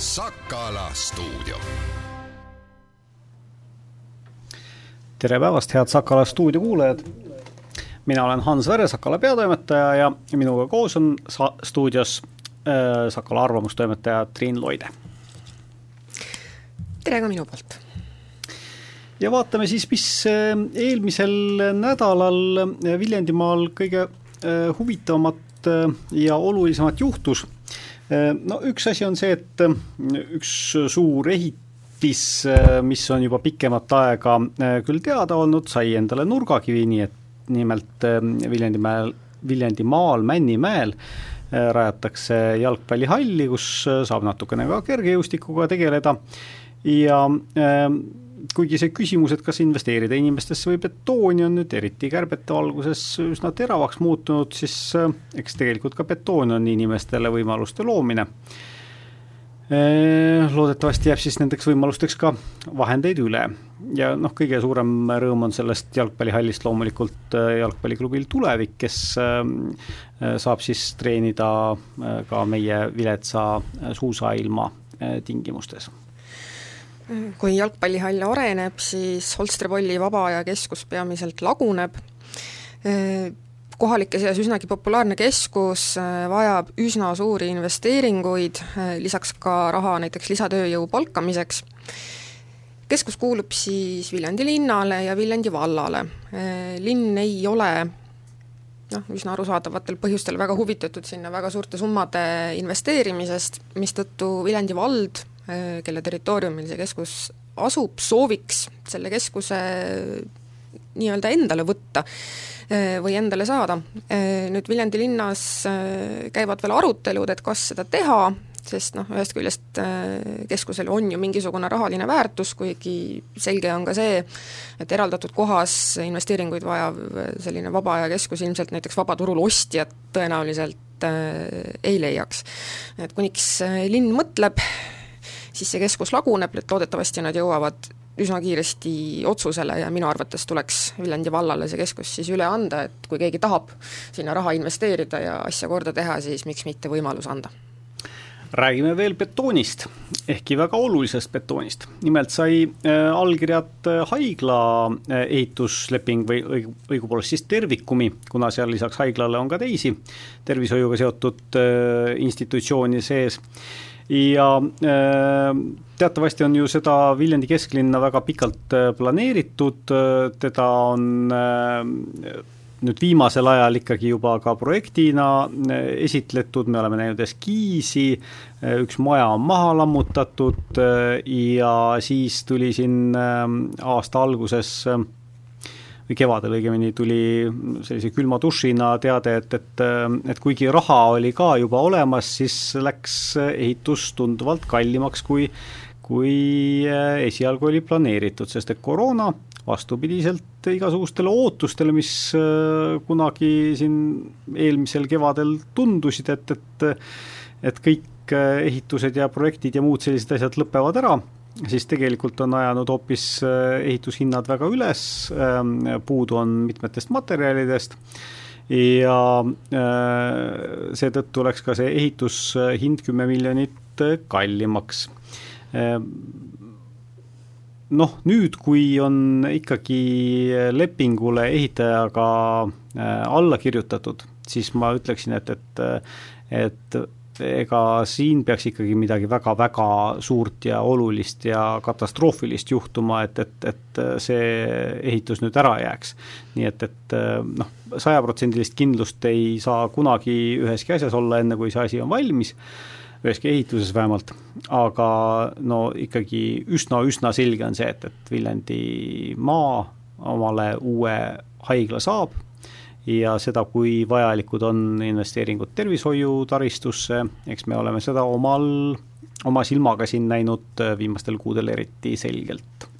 Sakala stuudio. tere päevast, head Sakala stuudio kuulajad. mina olen Hans Vere, Sakala peatoimetaja ja minuga koos on sa-, stuudios äh, Sakala arvamustoimetaja Triin Loide. tere ka minu poolt ja vaatame siis, mis äh, eelmisel nädalal äh, Viljandimaal kõige äh, huvitavamat ja olulisemat juhtus. No üks asi on see, et üks suur ehitis, mis on juba pikemat aega küll teada olnud, sai endale nurgakivi, nii et nimelt Viljandimäel, Viljandimaal Männimäel rajatakse jalgpallihalli, kus saab natukene ka kergejõustikuga tegeleda. Ja kuigi see küsimus, et kas investeerida inimestesse või betooni, on nüüd eriti kärbete valguses üsna teravaks muutunud, siis äh, eks tegelikult ka betoon on inimestele võimaluste loomine. Äh, loodetavasti jääb siis nendeks võimalusteks ka vahendeid üle ja noh, kõige suurem rõõm on sellest jalgpallihallist loomulikult äh, jalgpalliklubil Tulevik, kes saab siis treenida ka meie viletsa suusailma tingimustes kui jalgpallihall areneb, siis Holstrepolli vaba aja keskus peamiselt laguneb, kohalike seas üsnagi populaarne keskus vajab üsna suuri investeeringuid, lisaks ka raha näiteks lisatööjõu palkamiseks. keskus kuulub siis Viljandi linnale ja Viljandi vallale. linn ei ole noh, üsna arusaadavatel põhjustel väga huvitatud sinna väga suurte summade investeerimisest, mistõttu Viljandi vald kelle territooriumil see keskus asub, sooviks selle keskuse nii-öelda endale võtta äh, või endale saada. Äh, nüüd Viljandi linnas käivad veel arutelud, et kas seda teha, sest noh, ühest küljest keskusel on ju mingisugune rahaline väärtus, kuigi selge on ka see, et eraldatud kohas investeeringuid vajav selline vaba aja keskus ilmselt näiteks vabaturul ostjat tõenäoliselt ei leiaks. et kuniks linn mõtleb, siis see keskus laguneb, et loodetavasti nad jõuavad üsna kiiresti otsusele ja minu arvates tuleks Viljandi vallale see keskus siis üle anda, et kui keegi tahab sinna raha investeerida ja asja korda teha, siis miks mitte võimalus anda räägime veel betoonist, ehkki väga olulisest betoonist. nimelt sai äh, allkirjad äh, haigla äh, ehitusleping või õig-, õigupoolest siis tervikumi, kuna seal lisaks haiglale on ka teisi tervishoiuga seotud institutsioone sees ja äh, teatavasti on ju seda Viljandi kesklinna väga pikalt äh, planeeritud, äh, teda on nüüd viimasel ajal ikkagi juba ka projektina esitletud, me oleme näinud eskiisi, üks maja on maha lammutatud ja siis tuli siin aasta alguses kevadel õigemini tuli sellise külma dušina teade, et, et, et kuigi raha oli ka juba olemas, siis läks ehitus tunduvalt kallimaks, kui, kui esialgu oli planeeritud, sest et koroona vastupidiselt igasugustele ootustele, mis kunagi siin eelmisel kevadel tundusid, et, et et kõik ehitused ja projektid ja muud sellised asjad lõpevad ära siis tegelikult on ajanud hoopis äh, ehitushinnad väga üles, ähm, puudu on mitmetest materjalidest ja äh, seetõttu läks ka see ehitushind kümme miljonit äh, kallimaks. Ähm, noh, nüüd, kui on ikkagi lepingule ehitajaga alla kirjutatud, siis ma ütleksin, et, et et ega siin peaks ikkagi midagi väga-väga suurt ja olulist ja katastroofilist juhtuma, et, et, et see ehitus nüüd ära jääks. nii et, et noh, sajaprotsendilist kindlust ei saa kunagi üheski asjas olla, enne kui see asi on valmis, üheski ehituses vähemalt, aga no ikkagi üsna-üsna selge on see, et, et Viljandimaa omale uue haigla saab ja seda, kui vajalikud on investeeringud tervishoiutaristusse, eks me oleme seda omal, oma silmaga siin näinud äh, viimastel kuudel eriti selgelt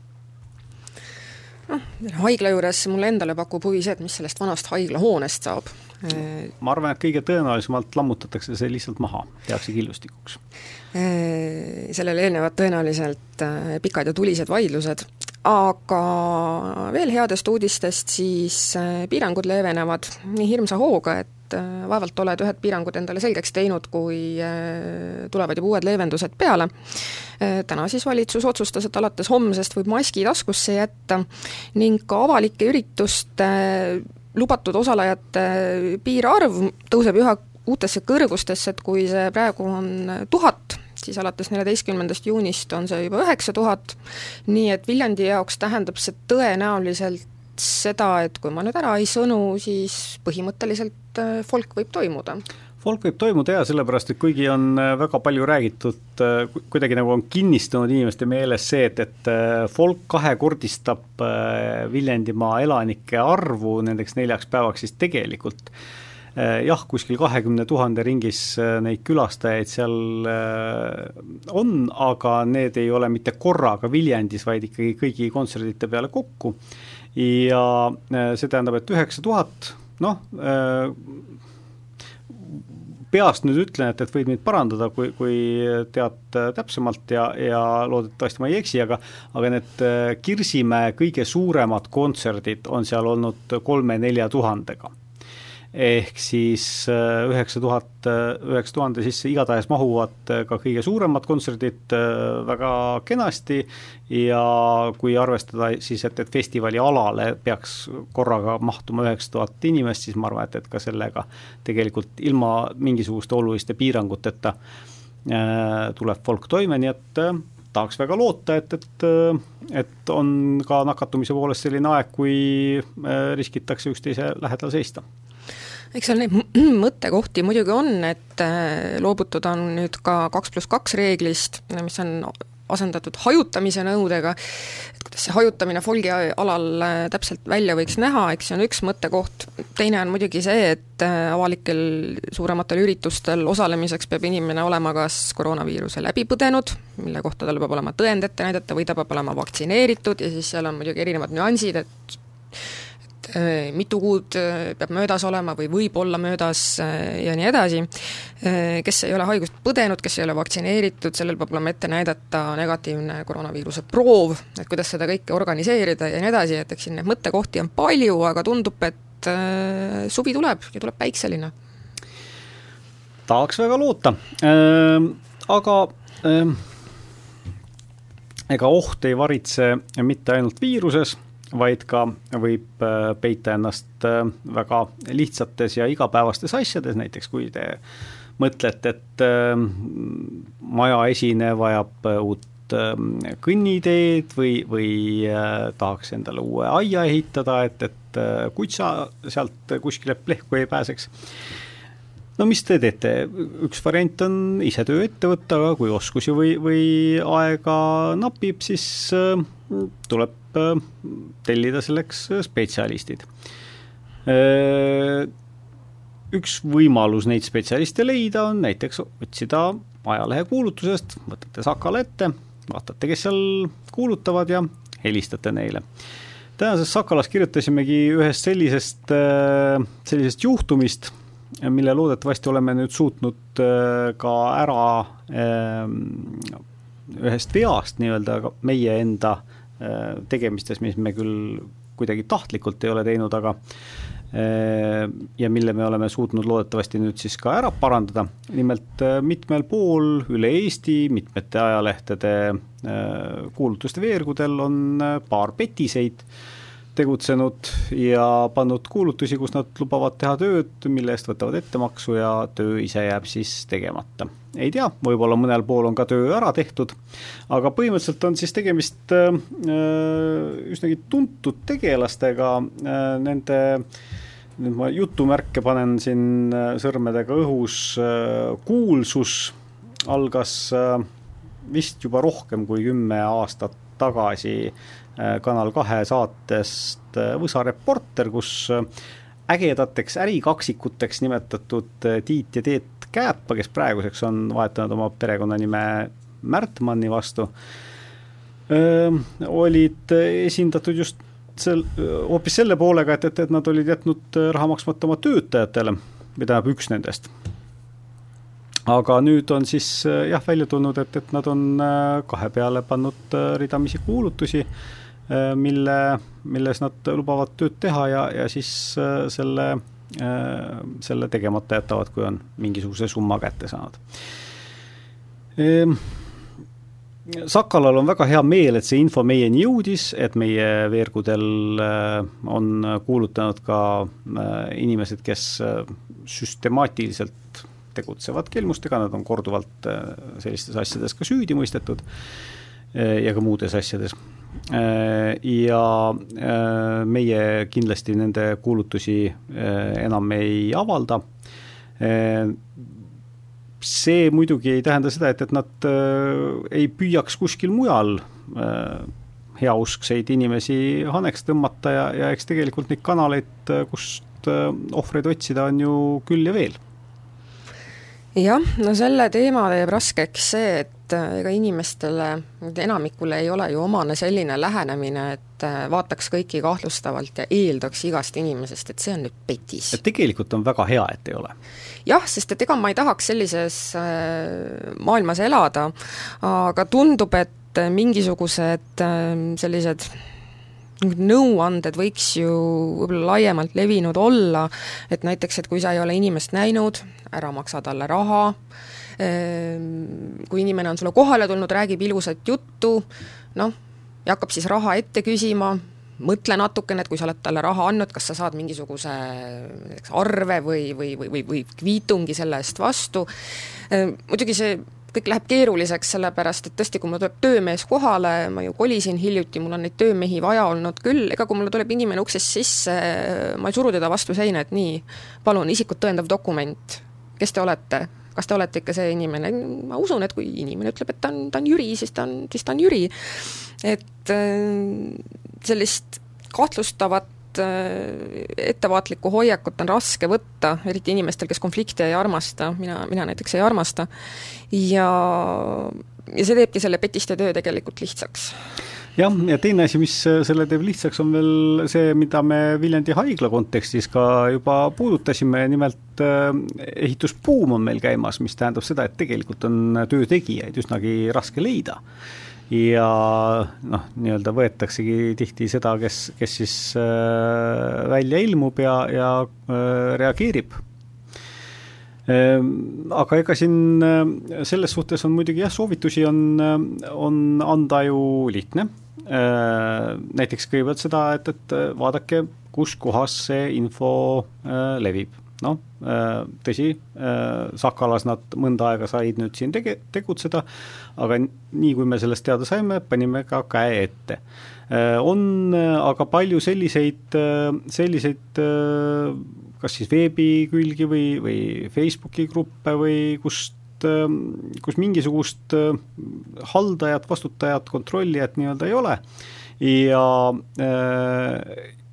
noh, haigla juures mulle endale pakub huvi see, et mis sellest vanast haiglahoonest saab. Äh, ma arvan, et kõige tõenäolisemalt lammutatakse see lihtsalt maha, tehakse killustikuks. Äh, sellele eelnevad tõenäoliselt pikad ja tulised vaidlused, aga veel headest uudistest, siis äh, piirangud leevenevad nii hirmsa hooga, et äh, vaevalt oled ühed piirangud endale selgeks teinud, kui äh, tulevad juba uued leevendused peale. täna siis valitsus otsustas, et alates homsest võib maski taskusse jätta ning ka avalike ürituste lubatud osalejate piirarv tõuseb üha uutesse kõrgustesse, et kui see praegu on tuhat, siis alates neljateistkümnendast juunist on see juba üheksa tuhat, nii et Viljandi jaoks tähendab see tõenäoliselt seda, et kui ma nüüd ära ei sõnu, siis põhimõtteliselt äh, folk võib toimuda. Folk võib toimuda jaa, sellepärast et kuigi on äh, väga palju räägitud, äh, kuidagi nagu on kinnistunud inimeste meeles see, et, et folk kahekordistab Viljandimaa elanike arvu nendeks neljaks päevaks, siis tegelikult Eh, jah, kuskil kahekümne tuhande ringis eh, neid külastajaid seal eh, on, aga need ei ole mitte korraga Viljandis, vaid ikkagi kõigi kontserdite peale kokku. ja see tähendab, et üheksa tuhat, noh, peast nüüd ütlen, et, et võid mind parandada, kui, kui tead täpsemalt ja, ja loodetavasti ma ei eksi, aga aga need Kirsimäe kõige suuremad kontserdid on seal olnud kolme-nelja tuhandega ehk siis äh, üheksa tuhat, äh, üheksa tuhande sisse igatahes mahuvad äh, ka kõige suuremad kontserdid väga kenasti. Ja kui arvestada siis, et, et festivali alale peaks korraga mahtuma üheksa tuhat inimest, siis ma arvan, et, et ka sellega tegelikult ilma mingisuguste oluliste piiranguteta tuleb folk toime, nii et tahaks väga loota, et, et, et on ka nakatumise poolest selline aeg, kui riskitakse üksteise lähedal seista eks seal neid mõttekohti muidugi on, et äh, loobutud on nüüd ka kaks pluss kaks reeglist, mis on asendatud hajutamise nõudega, et kuidas see hajutamine folgi alal äh, täpselt välja võiks näha, eks see on üks mõttekoht, teine on muidugi see, et äh, avalikel suurematel üritustel osalemiseks peab inimene olema kas koroonaviiruse läbi põdenud, mille kohta tal peab olema tõend ette näidata, või ta peab olema vaktsineeritud ja siis seal on muidugi erinevad nüansid, et mitu kuud äh, peab möödas olema või võib olla möödas äh, ja nii edasi, kes ei ole haigust põdenud, kes ei ole vaktsineeritud, sellel peab olema ette näidata negatiivne koroonaviiruse proov, et kuidas seda kõike organiseerida ja nii edasi, et eks siin neid mõttekohti on palju, aga tundub, et suvi tuleb ja tuleb päikseline. tahaks väga loota äh,, aga äh, ega oht ei varitse mitte ainult viiruses vaid ka võib äh, peita ennast äh, väga lihtsates ja igapäevastes asjades, näiteks kui te mõtlete, et äh, maja esine vajab uut kõnniteed või, või tahaks endale uue aia ehitada, et, et kutsa sealt kuskile plehku ei pääseks. No mis te teete, üks variant on ise töö ette võtta, aga kui oskusi või, või aega napib, siis tuleb tellida selleks äh, spetsialistid. Äh, üks võimalus neid spetsialiste leida on näiteks otsida ajalehekuulutusest, võtate Sakala ette, vaatate, kes seal kuulutavad ja helistate neile. tänases Sakalas kirjutasimegi ühest sellisest, sellisest juhtumist, mille loodetavasti oleme nüüd suutnud ka ära ühest veast nii-öelda meie enda äh, Äh, tegemistes, mis me küll kuidagi tahtlikult ei ole teinud, aga äh, ja mille me oleme suutnud loodetavasti nüüd siis ka ära parandada, nimelt äh, mitmel pool üle Eesti mitmete ajalehtede kuulutuste veergudel on paar petiseid tegutsenud ja pannud kuulutusi, kus nad lubavad teha tööd, mille eest võtavad ettemaksu ja töö ise jääb siis tegemata. ei tea, võib-olla mõnel pool on ka töö ära tehtud, aga põhimõtteliselt on siis tegemist äh, üsnagi tuntud tegelastega äh,, nende nüüd ma jutumärke panen siin äh, sõrmedega õhus äh,, kuulsus algas äh, vist juba rohkem kui kümme aastat tagasi äh, Kanal kahe saatest äh, Võsa reporter, kus äh, ägedateks ärikaksikuteks nimetatud Tiit ja Teet Kääpa, kes praeguseks on vahetanud oma perekonnanime Märtmanni vastu, olid esindatud just sel, hoopis selle poolega, et, et, et nad olid jätnud raha maksmata oma töötajatele, või tähendab, üks nendest. Aga nüüd on siis äh, jah, välja tulnud, et, et nad on äh, kahe peale pannud äh, ridamisi kuulutusi, mille, milles nad lubavad tööd teha ja, ja siis selle, selle tegemata jätavad, kui on mingisuguse summa kätte saanud ehm, Sakalal on väga hea meel, et see info meieni jõudis, et meie veergudel äh, on kuulutanud ka äh, inimesed, kes äh, süstemaatiliselt tegutsevad kelmustega, nad on korduvalt sellistes asjades ka süüdi mõistetud ja ka muudes asjades. Ja meie kindlasti nende kuulutusi enam ei avalda see muidugi ei tähenda seda, et, et nad äh, ei püüaks kuskil mujal äh, heauskseid inimesi haneks tõmmata ja, ja eks tegelikult neid kanaleid, äh, kust äh, ohvreid otsida, on ju küll ja veel. jah, no selle teema teeb raskeks see, et äh, ega inimestele, enamikule ei ole ju omane selline lähenemine, et vaataks kõiki kahtlustavalt ja eeldaks igast inimesest, et see on nüüd petis. tegelikult on väga hea, et ei ole jah, sest et ega ma ei tahaks sellises äh, maailmas elada, aga tundub, et mingisugused äh, sellised nõuanded võiks ju võib-olla laiemalt levinud olla, et näiteks, et kui sa ei ole inimest näinud, ära maksa talle raha, ähm, kui inimene on sulle kohale tulnud, räägib ilusat juttu, noh, ja hakkab siis raha ette küsima, mõtle natukene, et kui sa oled talle raha andnud, kas sa saad mingisuguse näiteks arve või, või, või, või, või kviitungi selle eest vastu, ehm, muidugi see kõik läheb keeruliseks, sellepärast et tõesti, kui mul tuleb töömees kohale, ma ju kolisin hiljuti, mul on neid töömehi vaja olnud küll, ega kui mulle tuleb inimene uksest sisse, ma ei suru teda vastu seina, et nii, palun, isikut tõendav dokument, kes te olete, kas te olete ikka see inimene, ma usun, et kui inimene ütleb, et ta on, ta on Jüri, siis ta on, siis ta on Jüri. et ehm, sellist kahtlustavat äh, ettevaatlikku hoiakut on raske võtta, eriti inimestel, kes konflikte ei armasta, mina, mina näiteks ei armasta, ja, ja see teebki selle petiste töö tegelikult lihtsaks jah, ja teine asi, mis selle teeb lihtsaks, on veel see, mida me Viljandi haigla kontekstis ka juba puudutasime, nimelt äh, ehitusbuum on meil käimas, mis tähendab seda, et tegelikult on töötegijaid üsnagi raske leida. Ja noh, nii-öelda võetaksegi tihti seda, kes, kes siis äh, välja ilmub ja, ja äh, reageerib. Ehm, aga ega siin äh, selles suhtes on muidugi jah, soovitusi on, on anda ju lihtne. Näiteks kõigepealt seda, et, et vaadake, kus kohas see info levib noh, äh, tõsi, äh, Sakalas nad mõnda aega said nüüd siin tege-, tegutseda, aga nii, kui me sellest teada saime, panime ka käe ette. Äh, on aga palju selliseid, selliseid kas siis veebikülgi või, või Facebooki gruppe või kust kus mingisugust haldajat, vastutajat, kontrollijat nii-öelda ei ole. Ja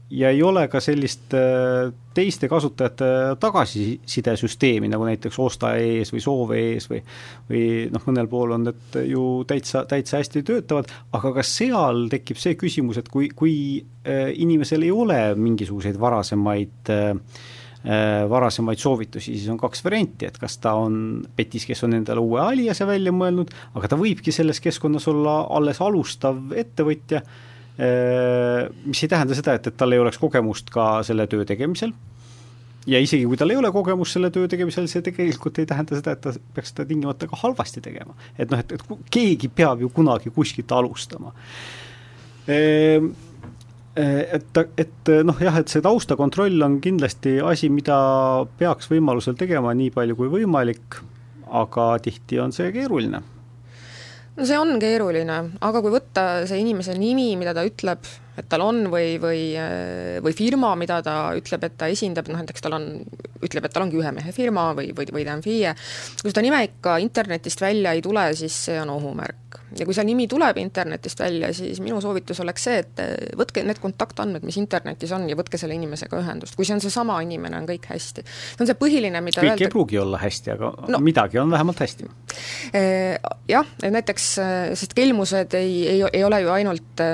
ja ei ole ka sellist äh, teiste kasutajate tagasisidesüsteemi, nagu näiteks osta ees või soove ees või või noh, mõnel pool on need ju täitsa, täitsa hästi töötavad, aga ka seal tekib see küsimus, et kui, kui äh, inimesel ei ole mingisuguseid varasemaid äh, varasemaid soovitusi, siis on kaks varianti, et kas ta on petis, kes on endale uue aliase välja mõelnud, aga ta võibki selles keskkonnas olla alles alustav ettevõtja Äh, mis ei tähenda seda, et, et tal ei oleks kogemust ka selle töö tegemisel, ja isegi kui tal ei ole kogemust selle töö tegemisel, see tegelikult ei tähenda seda, et ta peaks seda tingimata ka halvasti tegema. et noh, et, et keegi peab ju kunagi kuskilt alustama. Ehm, et, et noh, jah, et see taustakontroll on kindlasti asi, mida peaks võimalusel tegema nii palju kui võimalik, aga tihti on see keeruline. No see on keeruline, aga kui võtta see inimese nimi, mida ta ütleb, et tal on või, või, või firma, mida ta ütleb, et ta esindab, noh näiteks tal on, ütleb, et tal ongi ühe mehe firma või, või, või ta on FIE, kui seda nime ikka internetist välja ei tule, siis see on ohumärk ja kui see nimi tuleb internetist välja, siis minu soovitus oleks see, et eh, võtke need kontaktandmed, mis internetis on, ja võtke selle inimesega ühendust, kui see on seesama inimene, on kõik hästi. see on see põhiline, mida kõik öelda... ei pruugi olla hästi, aga no, midagi on vähemalt hästi. Eh, jah, näiteks, eh, sest kelmused ei, ei, ei ole ju ainult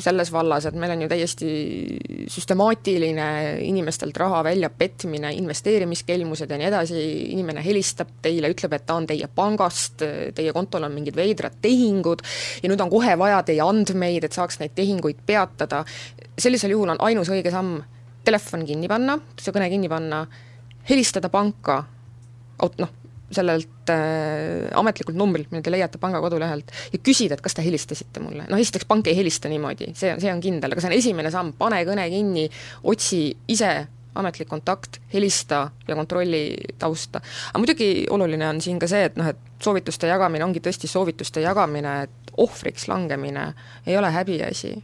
selle selles vallas, et meil on ju täiesti süstemaatiline inimestelt raha väljapetmine, investeerimiskelmused ja nii edasi, inimene helistab teile, ütleb, et ta on teie pangast, teie kontol on mingid veidrad tehingud ja nüüd on kohe vaja teie andmeid, et saaks neid tehinguid peatada, sellisel juhul on ainus õige samm telefon kinni panna, see kõne kinni panna, helistada panka, noh, sellelt äh, ametlikult numbrilt, mille te leiate panga kodulehelt, ja küsida, et kas te helistasite mulle. noh, esiteks pank ei helista niimoodi, see on, see on kindel, aga see on esimene samm, pane kõne kinni, otsi ise ametlik kontakt, helista ja kontrolli tausta. aga muidugi oluline on siin ka see, et noh, et soovituste jagamine ongi tõesti soovituste jagamine, et ohvriks langemine ei ole häbiasi.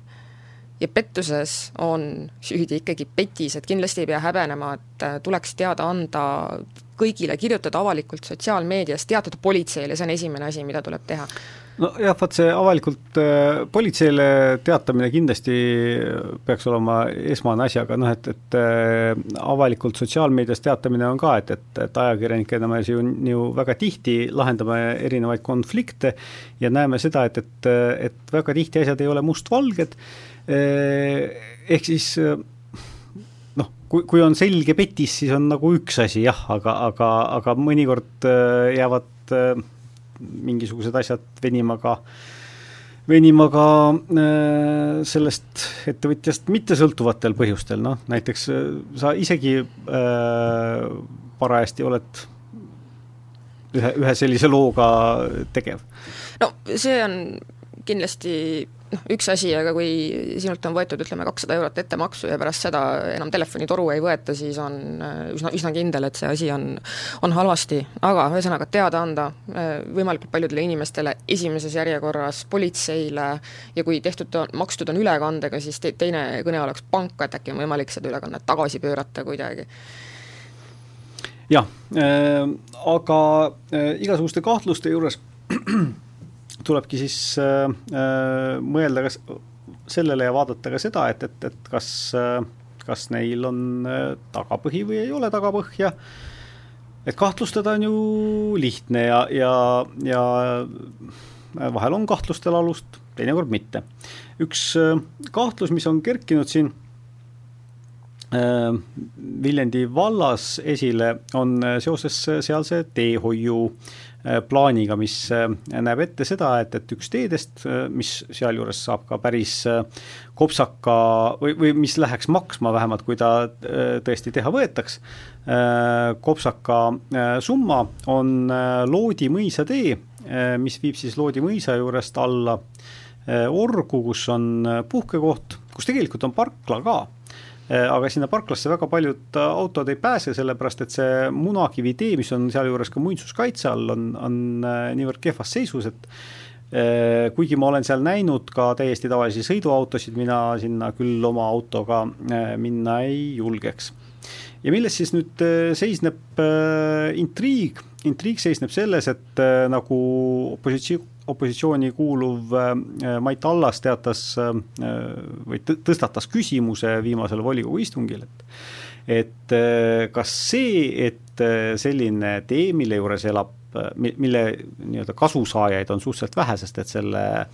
ja pettuses on süüdi ikkagi petis, et kindlasti ei pea häbenema, et tuleks teada anda kõigile, kirjutada avalikult sotsiaalmeedias, teatada politseile, see on esimene asi, mida tuleb teha. Nojah, vaat see avalikult äh, politseile teatamine kindlasti peaks olema esmane asi, aga noh, et, et äh, avalikult sotsiaalmeedias teatamine on ka, et, et, et ajakirjanikena me ju, ju väga tihti lahendame erinevaid konflikte ja näeme seda, et, et, et väga tihti asjad ei ole mustvalged, äh, ehk siis kui, kui on selge petis, siis on nagu üks asi jah, aga, aga, aga mõnikord äh, jäävad äh, mingisugused asjad venima ka, venima ka äh, sellest ettevõtjast mittesõltuvatel põhjustel, noh näiteks sa isegi parajasti oled ühe, ühe sellise looga tegev. no see on kindlasti noh, üks asi, aga kui sinult on võetud ütleme, kakssada eurot ettemaksu ja pärast seda enam telefonitoru ei võeta, siis on äh, üsna, üsna kindel, et see asi on, on halvasti. aga ühesõnaga, teada anda äh, võimalikult paljudele inimestele esimeses järjekorras, politseile ja kui tehtud makstud on ülekandega, siis te, teine kõne oleks pank, et äkki on võimalik seda ülekannet tagasi pöörata kuidagi jah äh,, aga äh, igasuguste kahtluste juures tulebki siis äh, äh, mõelda ka sellele ja vaadata ka seda, et, et, et kas äh,, kas neil on äh, tagapõhi või ei ole tagapõhja. et kahtlustada on ju lihtne ja, ja, ja vahel on kahtlustel alust, teinekord mitte. üks kahtlus, mis on kerkinud siin Viljandi vallas esile, on seoses sealse teehoiu plaaniga, mis äh, näeb ette seda, et, et üks teedest, äh, mis sealjuures saab ka päris kopsaka või, või mis läheks maksma vähemalt, kui ta tõesti teha võetaks, kopsaka summa on Loodi mõisatee, mis viib siis Loodi mõisa juurest alla Orgu, kus on puhkekoht, kus tegelikult on parkla ka. Äh, aga sinna parklasse väga paljud äh, autod ei pääse, sellepärast et see Munakivi tee, mis on sealjuures ka muinsuskaitse all, on, on äh, niivõrd kehvas seisus, et kuigi ma olen seal näinud ka täiesti tavalisi sõiduautosid, mina sinna küll oma autoga minna ei julgeks. ja milles siis nüüd seisneb intriig? intriig seisneb selles, et nagu opositsioon opositsiooni kuuluv äh, Mait Allas teatas äh, või tõstatas küsimuse viimasel volikogu istungil, et et äh, kas see, et selline tee, mille juures elab, mille nii-öelda kasusaajaid on suhteliselt vähe, sest et selle Äh,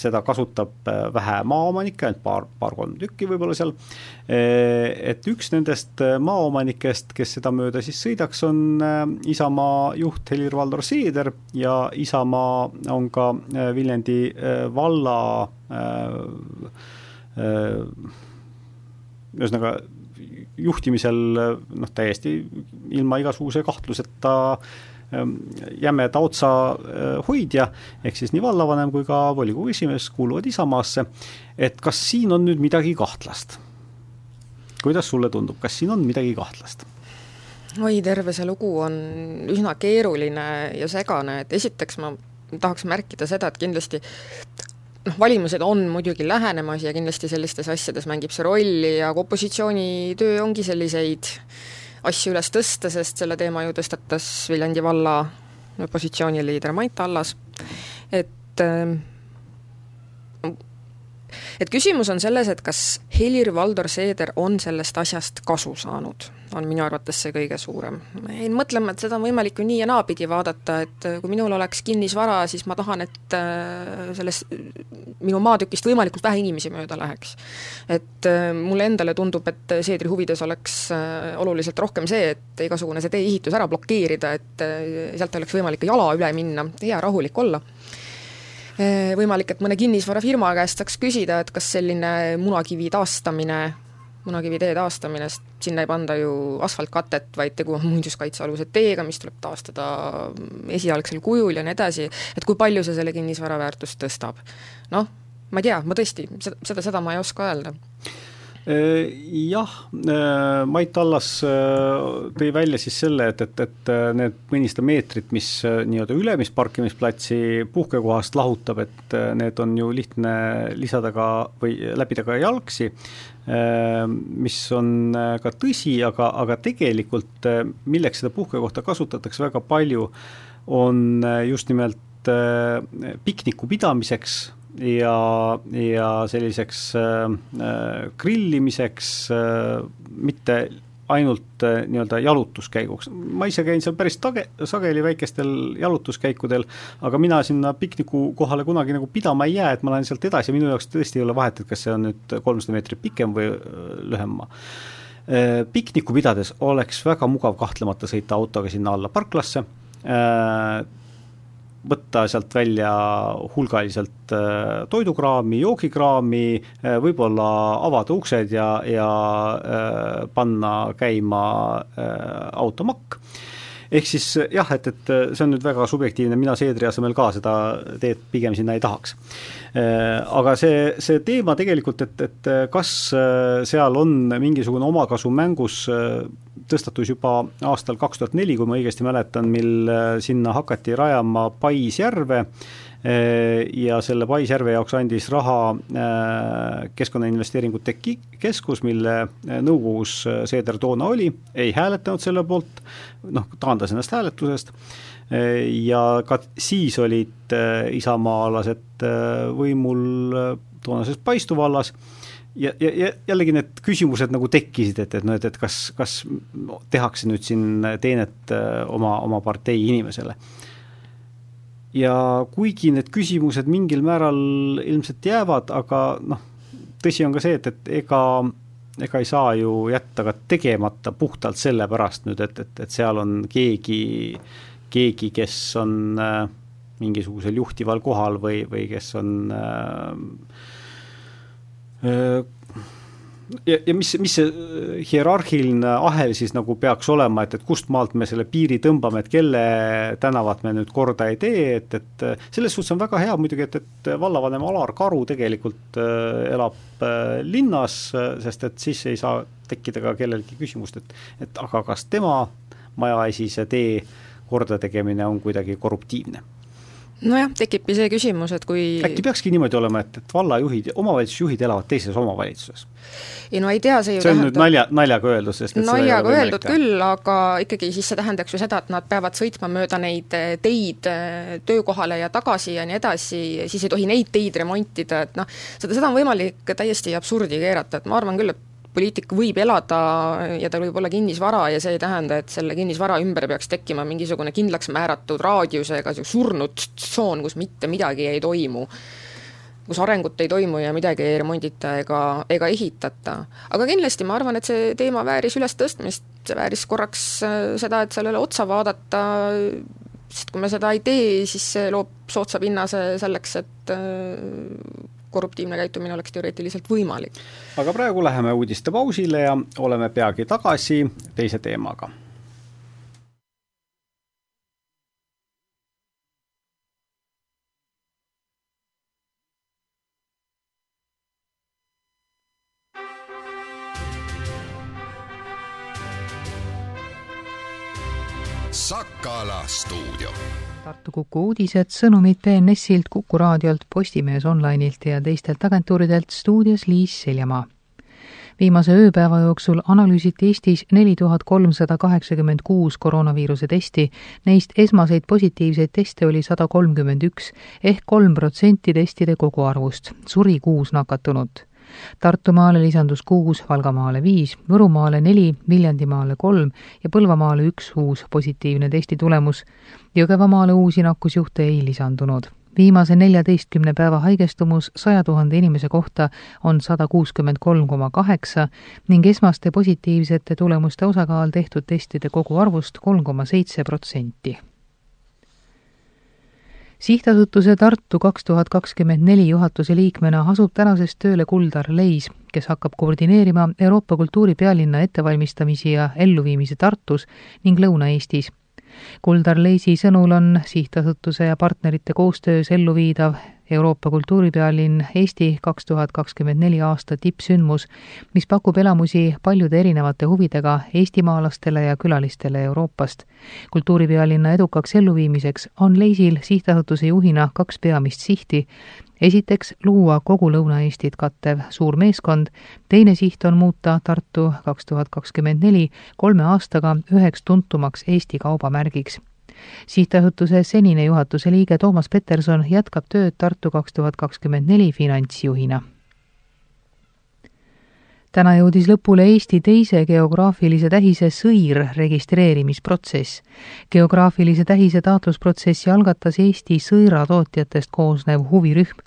seda kasutab äh, vähe maaomanikke, ainult paar, paar-kolm tükki võib-olla seal, äh, et üks nendest maaomanikest, kes seda mööda siis sõidaks, on Isamaa juht Helir-Valdor Seeder ja Isamaa on ka Viljandi valla ühesõnaga juhtimisel noh, täiesti ilma igasuguse kahtluseta äh, jäme taotsa eh, hoidja, ehk siis nii vallavanem kui ka volikogu esimees kuuluvad Isamaasse, et kas siin on nüüd midagi kahtlast? kuidas sulle tundub, kas siin on midagi kahtlast? oi, terve see lugu on üsna keeruline ja segane, et esiteks ma tahaks märkida seda, et kindlasti noh, valimised on muidugi lähenemas ja kindlasti sellistes asjades mängib see rolli ja opositsiooni töö ongi selliseid äh, asju üles tõsta, sest selle teema ju tõstatas Viljandi valla opositsiooniliider Mait Allas, et äh, et küsimus on selles, et kas Helir-Valdor Seeder on sellest asjast kasu saanud, on minu arvates see kõige suurem. ma jäin mõtlema, et seda on võimalik ju nii ja naapidi vaadata, et kui minul oleks kinnisvara, siis ma tahan, et äh, sellest, minu maatükist võimalikult vähe inimesi mööda läheks. et äh, mulle endale tundub, et Seedri huvides oleks äh, oluliselt rohkem see, et igasugune see tee-ehitus ära blokeerida, et sealt oleks võimalik jala üle minna, hea rahulik olla võimalik, et mõne kinnisvarafirma käest saaks küsida, et kas selline munakivi taastamine, munakivi tee taastamine, sest sinna ei panda ju asfaltkatet, vaid tegu on muinsuskaitsealuse teega, mis tuleb taastada esialgsel kujul ja nii edasi, et kui palju see selle kinnisvara väärtust tõstab. noh, ma ei tea, ma tõesti, seda, seda, ma ei oska öelda jah, äh, Mait Allas äh, tõi välja siis selle, et, et, et need mõnisada meetrit, mis nii-öelda ülemist parkimisplatsi puhkekohast lahutab, et need on ju lihtne lisada ka või läbida ka jalgsi, mis on ka tõsi, aga, aga tegelikult milleks seda puhkekohta kasutatakse väga palju, on just nimelt pikniku pidamiseks ja, ja selliseks äh, grillimiseks äh,, mitte ainult äh, nii-öelda jalutuskäiguks. ma ise käin seal päris tage-, sageli väikestel jalutuskäikudel, aga mina sinna pikniku kohale kunagi nagu pidama ei jää, et ma lähen sealt edasi minu jaoks tõesti ei ole vahet, et kas see on nüüd kolmsada meetrit pikem või äh, lühem maa äh,. Pikniku pidades oleks väga mugav kahtlemata sõita autoga sinna alla parklasse äh,, võtta sealt välja hulgaliselt äh, toidukraami, joogikraami, äh, võib-olla avada uksed ja, ja äh, panna käima automakk ehk siis jah, et, et see on nüüd väga subjektiivne, mina Seedri asemel ka seda teed pigem sinna ei tahaks. Aga see, see teema tegelikult, et, et kas seal on mingisugune omakasu mängus, tõstatus juba aastal kaks tuhat neli, kui ma õigesti mäletan, mil sinna hakati rajama Paisjärve ja selle Paisjärve jaoks andis raha Keskkonnainvesteeringute Keskus, mille nõukogus Seeder toona oli, ei hääletanud selle poolt, noh, taandas ennast hääletusest ja ka siis olid isamaalased võimul toonases Paistu vallas ja, ja, ja jällegi need küsimused nagu tekkisid, et, et noh, et, et kas, kas tehakse nüüd siin teenet oma, oma partei inimesele. Ja kuigi need küsimused mingil määral ilmselt jäävad, aga noh, tõsi on ka see, et, et ega ega ei saa ju jätta ka tegemata puhtalt sellepärast nüüd, et, et, et seal on keegi, keegi, kes on äh, mingisugusel juhtival kohal või, või kes on äh, äh ja, ja mis, mis see äh, hierarhiline ahel siis nagu peaks olema, et, et kust maalt me selle piiri tõmbame, et kelle tänavat me nüüd korda ei tee, et, et äh, selles suhtes on väga hea muidugi, et, et vallavanem Alar Karu tegelikult äh, elab linnas, sest et siis ei saa tekkida ka kellelgi küsimust, et et aga kas tema majaesise tee kordategemine on kuidagi korruptiivne nojah, tekibki see küsimus, et kui äkki peakski niimoodi olema, et, et vallajuhid, omavalitsusjuhid elavad teises omavalitsuses? ei no ei tea, see ju see on tähendab... nüüd nalja, naljaga öeldud, sest naljaga öeldud küll, aga ikkagi siis see tähendaks ju seda, et nad peavad sõitma mööda neid eh, teid eh, töökohale ja tagasi ja nii edasi, siis ei tohi neid teid remontida, et noh, seda, seda on võimalik täiesti absurdi keerata, et ma arvan küll, et poliitik võib elada ja tal võib olla kinnisvara ja see ei tähenda, et selle kinnisvara ümber peaks tekkima mingisugune kindlaks määratud raadiusega surnud tsoon, kus mitte midagi ei toimu kus arengut ei toimu ja midagi ei remondita ega, ega ehitata. aga kindlasti ma arvan, et see teema vääris ülestõstmist, see vääris korraks äh, seda, et sellele otsa vaadata, sest kui me seda ei tee, siis see loob soodsa pinnase selleks, et äh, korruptiivne käitumine oleks teoreetiliselt võimalik. aga praegu läheme uudistepausile ja oleme peagi tagasi teise teemaga Tartu Kuku uudised, sõnumid BNS-ilt, Kuku raadiolt, Postimees Online'ilt ja teistelt agentuuridelt stuudios Liis Seljamaa. viimase ööpäeva jooksul analüüsiti Eestis neli tuhat kolmsada kaheksakümmend kuus koroonaviiruse testi, neist esmaseid positiivseid teste oli sada kolmkümmend üks ehk kolm protsenti testide koguarvust, suri kuus nakatunut. Tartumaale lisandus kuus, Valgamaale viis, Võrumaale neli, Viljandimaale kolm ja Põlvamaale üks uus positiivne testitulemus. Jõgevamaale uusi nakkusjuhte ei lisandunud viimase neljateistkümne päeva haigestumus saja tuhande inimese kohta on sada kuuskümmend kolm koma kaheksa ning esmaste positiivsete tulemuste osakaal tehtud testide koguarvust kolm koma seitse protsenti sihtasutuse Tartu kaks tuhat kakskümmend neli juhatuse liikmena asub tänasest tööle Kuldar Leis, kes hakkab koordineerima Euroopa kultuuripealinna ettevalmistamisi ja elluviimisi Tartus ning Lõuna-Eestis. Kuldar Leisi sõnul on sihtasutuse ja partnerite koostöös elluviidav Euroopa kultuuripealinn Eesti kaks tuhat kakskümmend neli aasta tippsündmus, mis pakub elamusi paljude erinevate huvidega eestimaalastele ja külalistele Euroopast. kultuuripealinna edukaks elluviimiseks on Leisil sihtasutuse juhina kaks peamist sihti, esiteks luua kogu Lõuna-Eestit kattev suur meeskond, teine siht on muuta Tartu kaks tuhat kakskümmend neli kolme aastaga üheks tuntumaks Eesti kaubamärgiks sihtasutuse senine juhatuse liige Toomas Peterson jätkab tööd Tartu kaks tuhat kakskümmend neli finantsjuhina täna jõudis lõpule Eesti teise geograafilise tähise sõir registreerimisprotsess. geograafilise tähise taotlusprotsessi algatas Eesti sõiratootjatest koosnev huvirühm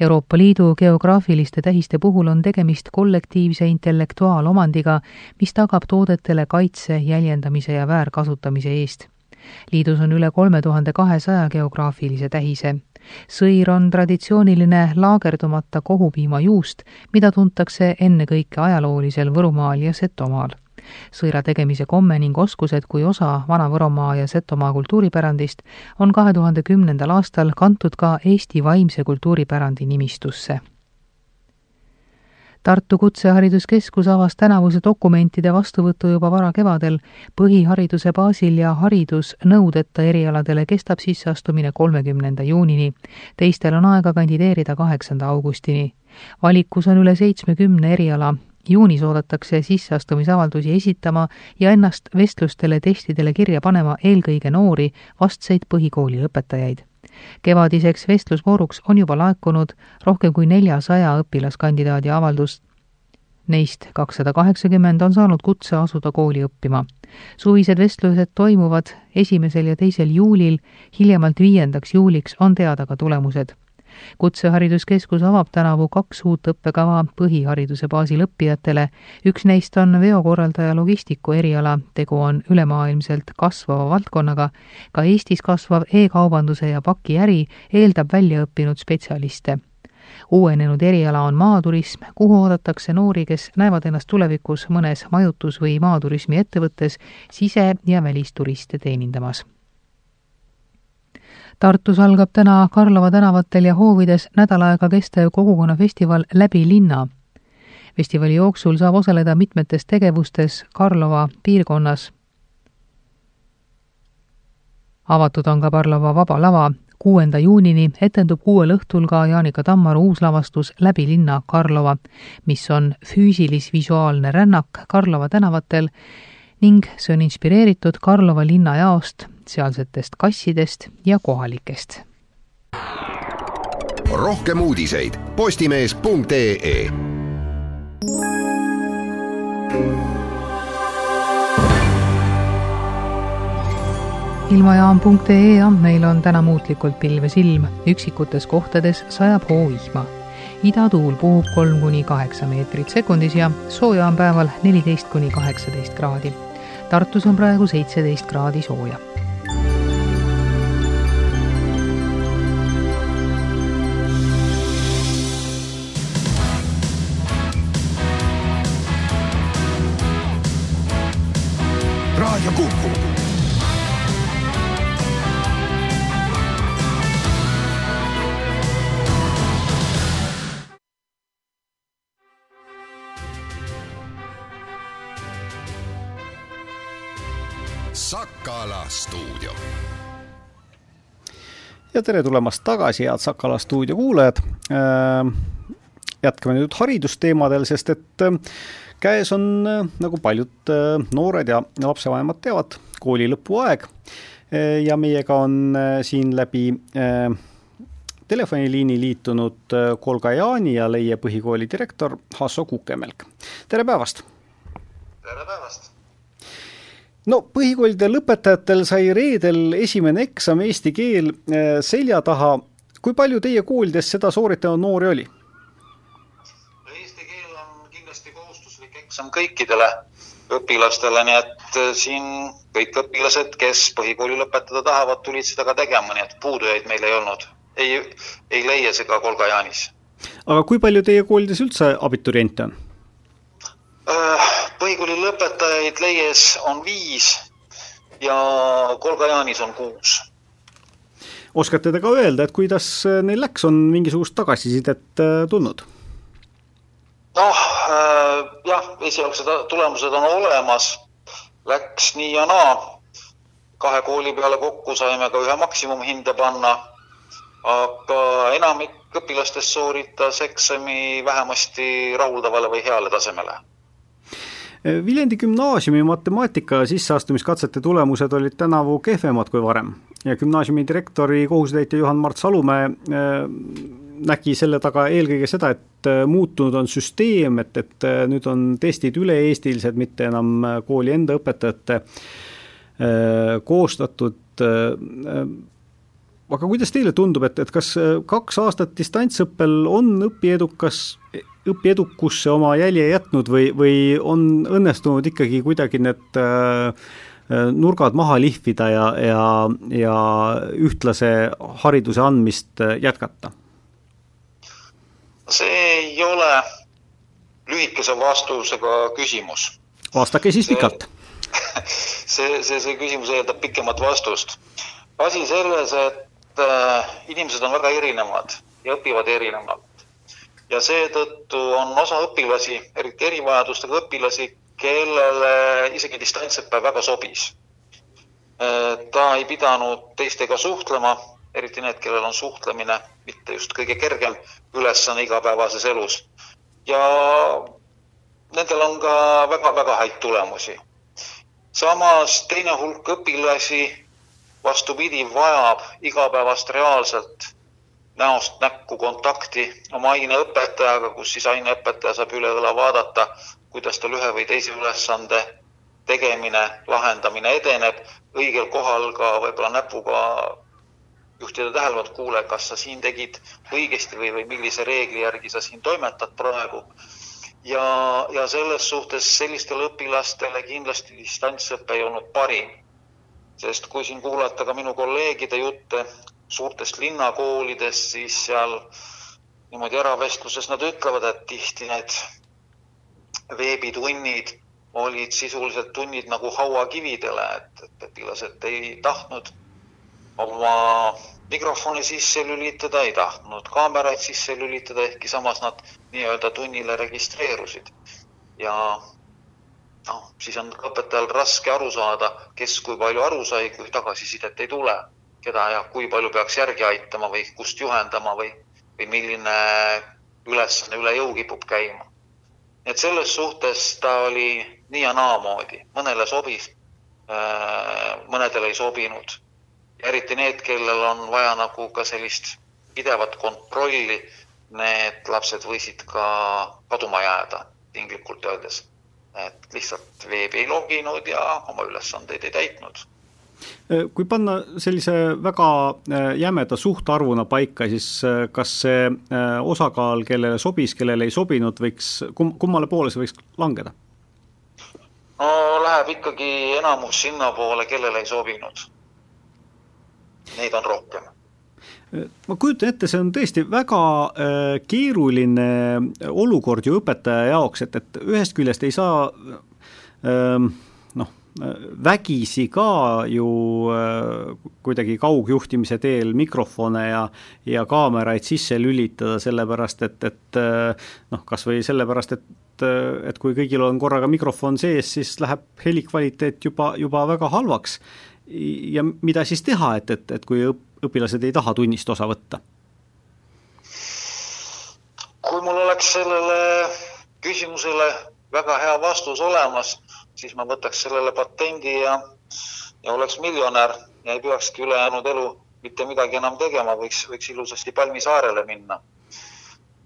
Euroopa Liidu geograafiliste tähiste puhul on tegemist kollektiivse intellektuaalomandiga, mis tagab toodetele kaitse, jäljendamise ja väärkasutamise eest. Liidus on üle kolme tuhande kahesaja geograafilise tähise. sõir on traditsiooniline laagerdumata kohupiimajuust, mida tuntakse ennekõike ajaloolisel Võrumaal ja Setomaal sõira tegemise komme ning oskused kui osa Vana-Võromaa ja Setomaa kultuuripärandist on kahe tuhande kümnendal aastal kantud ka Eesti vaimse kultuuripärandi nimistusse. Tartu Kutsehariduskeskus avas tänavuse dokumentide vastuvõtu juba varakevadel. põhihariduse baasil ja haridusnõudeta erialadele kestab sisseastumine kolmekümnenda juunini. teistel on aega kandideerida kaheksanda augustini. valikus on üle seitsmekümne eriala, juunis oodatakse sisseastumisavaldusi esitama ja ennast vestlustele, testidele kirja panema eelkõige noori, vastseid põhikooli lõpetajaid. Kevadiseks vestlusvooruks on juba laekunud rohkem kui neljasaja õpilaskandidaadi avaldust. Neist kakssada kaheksakümmend on saanud kutse asuda kooli õppima. suvised vestlused toimuvad esimesel ja teisel juulil, hiljemalt viiendaks juuliks on teada ka tulemused kutsehariduskeskus avab tänavu kaks uut õppekava põhihariduse baasil õppijatele, üks neist on veokorraldaja logistiku eriala, tegu on ülemaailmselt kasvava valdkonnaga, ka Eestis kasvav e-kaubanduse ja pakiäri eeldab väljaõppinud spetsialiste. Uuenenud eriala on maaturism, kuhu oodatakse noori, kes näevad ennast tulevikus mõnes majutus- või maaturismi ettevõttes sise- ja välisturiste teenindamas Tartus algab täna Karlova tänavatel ja hoovides nädal aega kestev kogukonnafestival Läbi linna. festivali jooksul saab osaleda mitmetes tegevustes Karlova piirkonnas. avatud on ka Karlova Vaba Lava, kuuenda juunini etendub kuuel õhtul ka Jaanika Tammaru uuslavastus Läbi linna Karlova, mis on füüsilis-visuaalne rännak Karlova tänavatel ning see on inspireeritud Karlova linnajaost, sealsetest kassidest ja kohalikest. rohkem uudiseid postimees.ee ilmajaam.ee andmeil on täna muutlikult pilves ilm, üksikutes kohtades sajab hoovihma. idatuul puhub kolm kuni kaheksa meetrit sekundis ja sooja on päeval neliteist kuni kaheksateist kraadi Tartus on praegu seitseteist kraadi sooja. Kuku. Sakala stuudio. ja tere tulemast tagasi, head Sakala stuudio kuulajad. jätkame nüüd haridusteemadel, sest et käes on, nagu paljud noored ja lapsevanemad teavad, kooli lõpuaeg ja meiega on siin läbi telefoniliini liitunud Kolga Jaani ja Leie põhikooli direktor Hasso Kukemelk. tere päevast! tere päevast! no põhikoolide lõpetajatel sai reedel esimene eksam eesti keel selja taha. kui palju teie koolides seda sooritanud noori oli? Eesti keel on kindlasti eksam kõikidele õpilastele, nii et äh, siin kõik õpilased, kes põhikooli lõpetada tahavad, tulid seda ka tegema, nii et puudujaid meil ei olnud. ei, ei leia see ka Kolga-Jaanis. aga kui palju teie koolides üldse abituriente on? Äh, põhikooli lõpetajaid leies on viis ja Kolga-Jaanis on kuus oskate te ka öelda, et kuidas neil läks, on mingisugust tagasisidet äh, tulnud? Noh äh,, jah, esialgsed tulemused on olemas, läks nii ja naa. kahe kooli peale kokku saime ka ühe maksimumhinde panna. aga enamik õpilastest sooritas eksami vähemasti rahuldavale või heale tasemele Viljandi gümnaasiumi matemaatika sisseastumiskatsete tulemused olid tänavu kehvemad kui varem ja gümnaasiumi direktori kohusetäitja Juhan-Mart Salumäe äh, nägi selle taga eelkõige seda, et äh, muutunud on süsteem, et, et äh, nüüd on testid üle-eestilised, mitte enam kooli enda õpetajate koostatud. aga kuidas teile tundub, et, et kas kaks aastat distantsõppel on õpiedukas, õpiedukusse oma jälje jätnud või, või on õnnestunud ikkagi kuidagi need äh, nurgad maha lihvida ja, ja, ja ühtlase hariduse andmist jätkata? See ei ole lühikese vastusega küsimus. vastake siis pikalt. see, see, see küsimus eeldab pikemat vastust. asi selles, et äh, inimesed on väga erinevad ja õpivad erinevalt. ja seetõttu on osa õpilasi, eriti erivajadustega õpilasi, kellele isegi distantsõpe väga sobis. ta ei pidanud teistega suhtlema, eriti need, kellel on suhtlemine mitte just kõige kergem ülesanne igapäevases elus. ja nendel on ka väga-väga häid tulemusi. samas teine hulk õpilasi, vastupidi, vajab igapäevast reaalselt näost näkku kontakti oma aineõpetajaga, kus siis aineõpetaja saab üle õla vaadata, kuidas tal ühe või teise ülesande tegemine, lahendamine edeneb, õigel kohal ka võib-olla näpuga juhtida tähelepanu, et kuule, kas sa siin tegid õigesti või, või millise reegli järgi sa siin toimetad praegu. ja, ja selles suhtes sellistele õpilastele kindlasti distantsõpe ei olnud parim. sest kui siin kuulata ka minu kolleegide jutte suurtest linnakoolidest, siis seal niimoodi eravestluses nad ütlevad, et tihti need veebitunnid olid sisuliselt tunnid nagu hauakividele, et, õpilased ei tahtnud oma mikrofoni sisse lülitada, ei tahtnud kaameraid sisse lülitada, ehkki samas nad nii-öelda tunnile registreerusid. ja noh, siis on õpetajal raske aru saada, kes kui palju aru sai, kui tagasisidet ei tule, keda ja kui palju peaks järgi aitama või kust juhendama või, või milline ülesanne üle jõu kipub käima et selles suhtes ta oli nii ja naamoodi, mõnele sobis, äh, mõnedele ei sobinud. Eriti need, kellel on vaja nagu ka sellist pidevat kontrolli, need lapsed võisid ka kaduma jääda, tinglikult öeldes. et lihtsalt veebi ei loginud ja oma ülesandeid ei täitnud Äh, kui panna sellise väga äh, jämeda suhtarvuna paika, siis äh, kas see osakaal, kellele sobis, kellele ei sobinud, võiks, kum-, kummale poole see võiks langeda? no läheb ikkagi enamus sinnapoole, kellele ei sobinud. Neid on rohkem ma kujutan ette, see on tõesti väga keeruline olukord ju õpetaja jaoks, et, et ühest küljest ei saa ähm, vägisi ka ju äh, kuidagi kaugjuhtimise teel mikrofone ja, ja kaameraid sisse lülitada, sellepärast et, et äh, noh, kas või sellepärast, et, et kui kõigil on korraga mikrofon sees, siis läheb helikvaliteet juba, juba väga halvaks. Ja mida siis teha, et, et, et kui õpilased ei taha tunnist osa võtta? kui mul oleks sellele küsimusele väga hea vastus olemas, siis ma võtaks sellele patendi ja, ja oleks miljonär ja ei peakski ülejäänud elu mitte midagi enam tegema, võiks, võiks ilusasti Palmisaarele minna.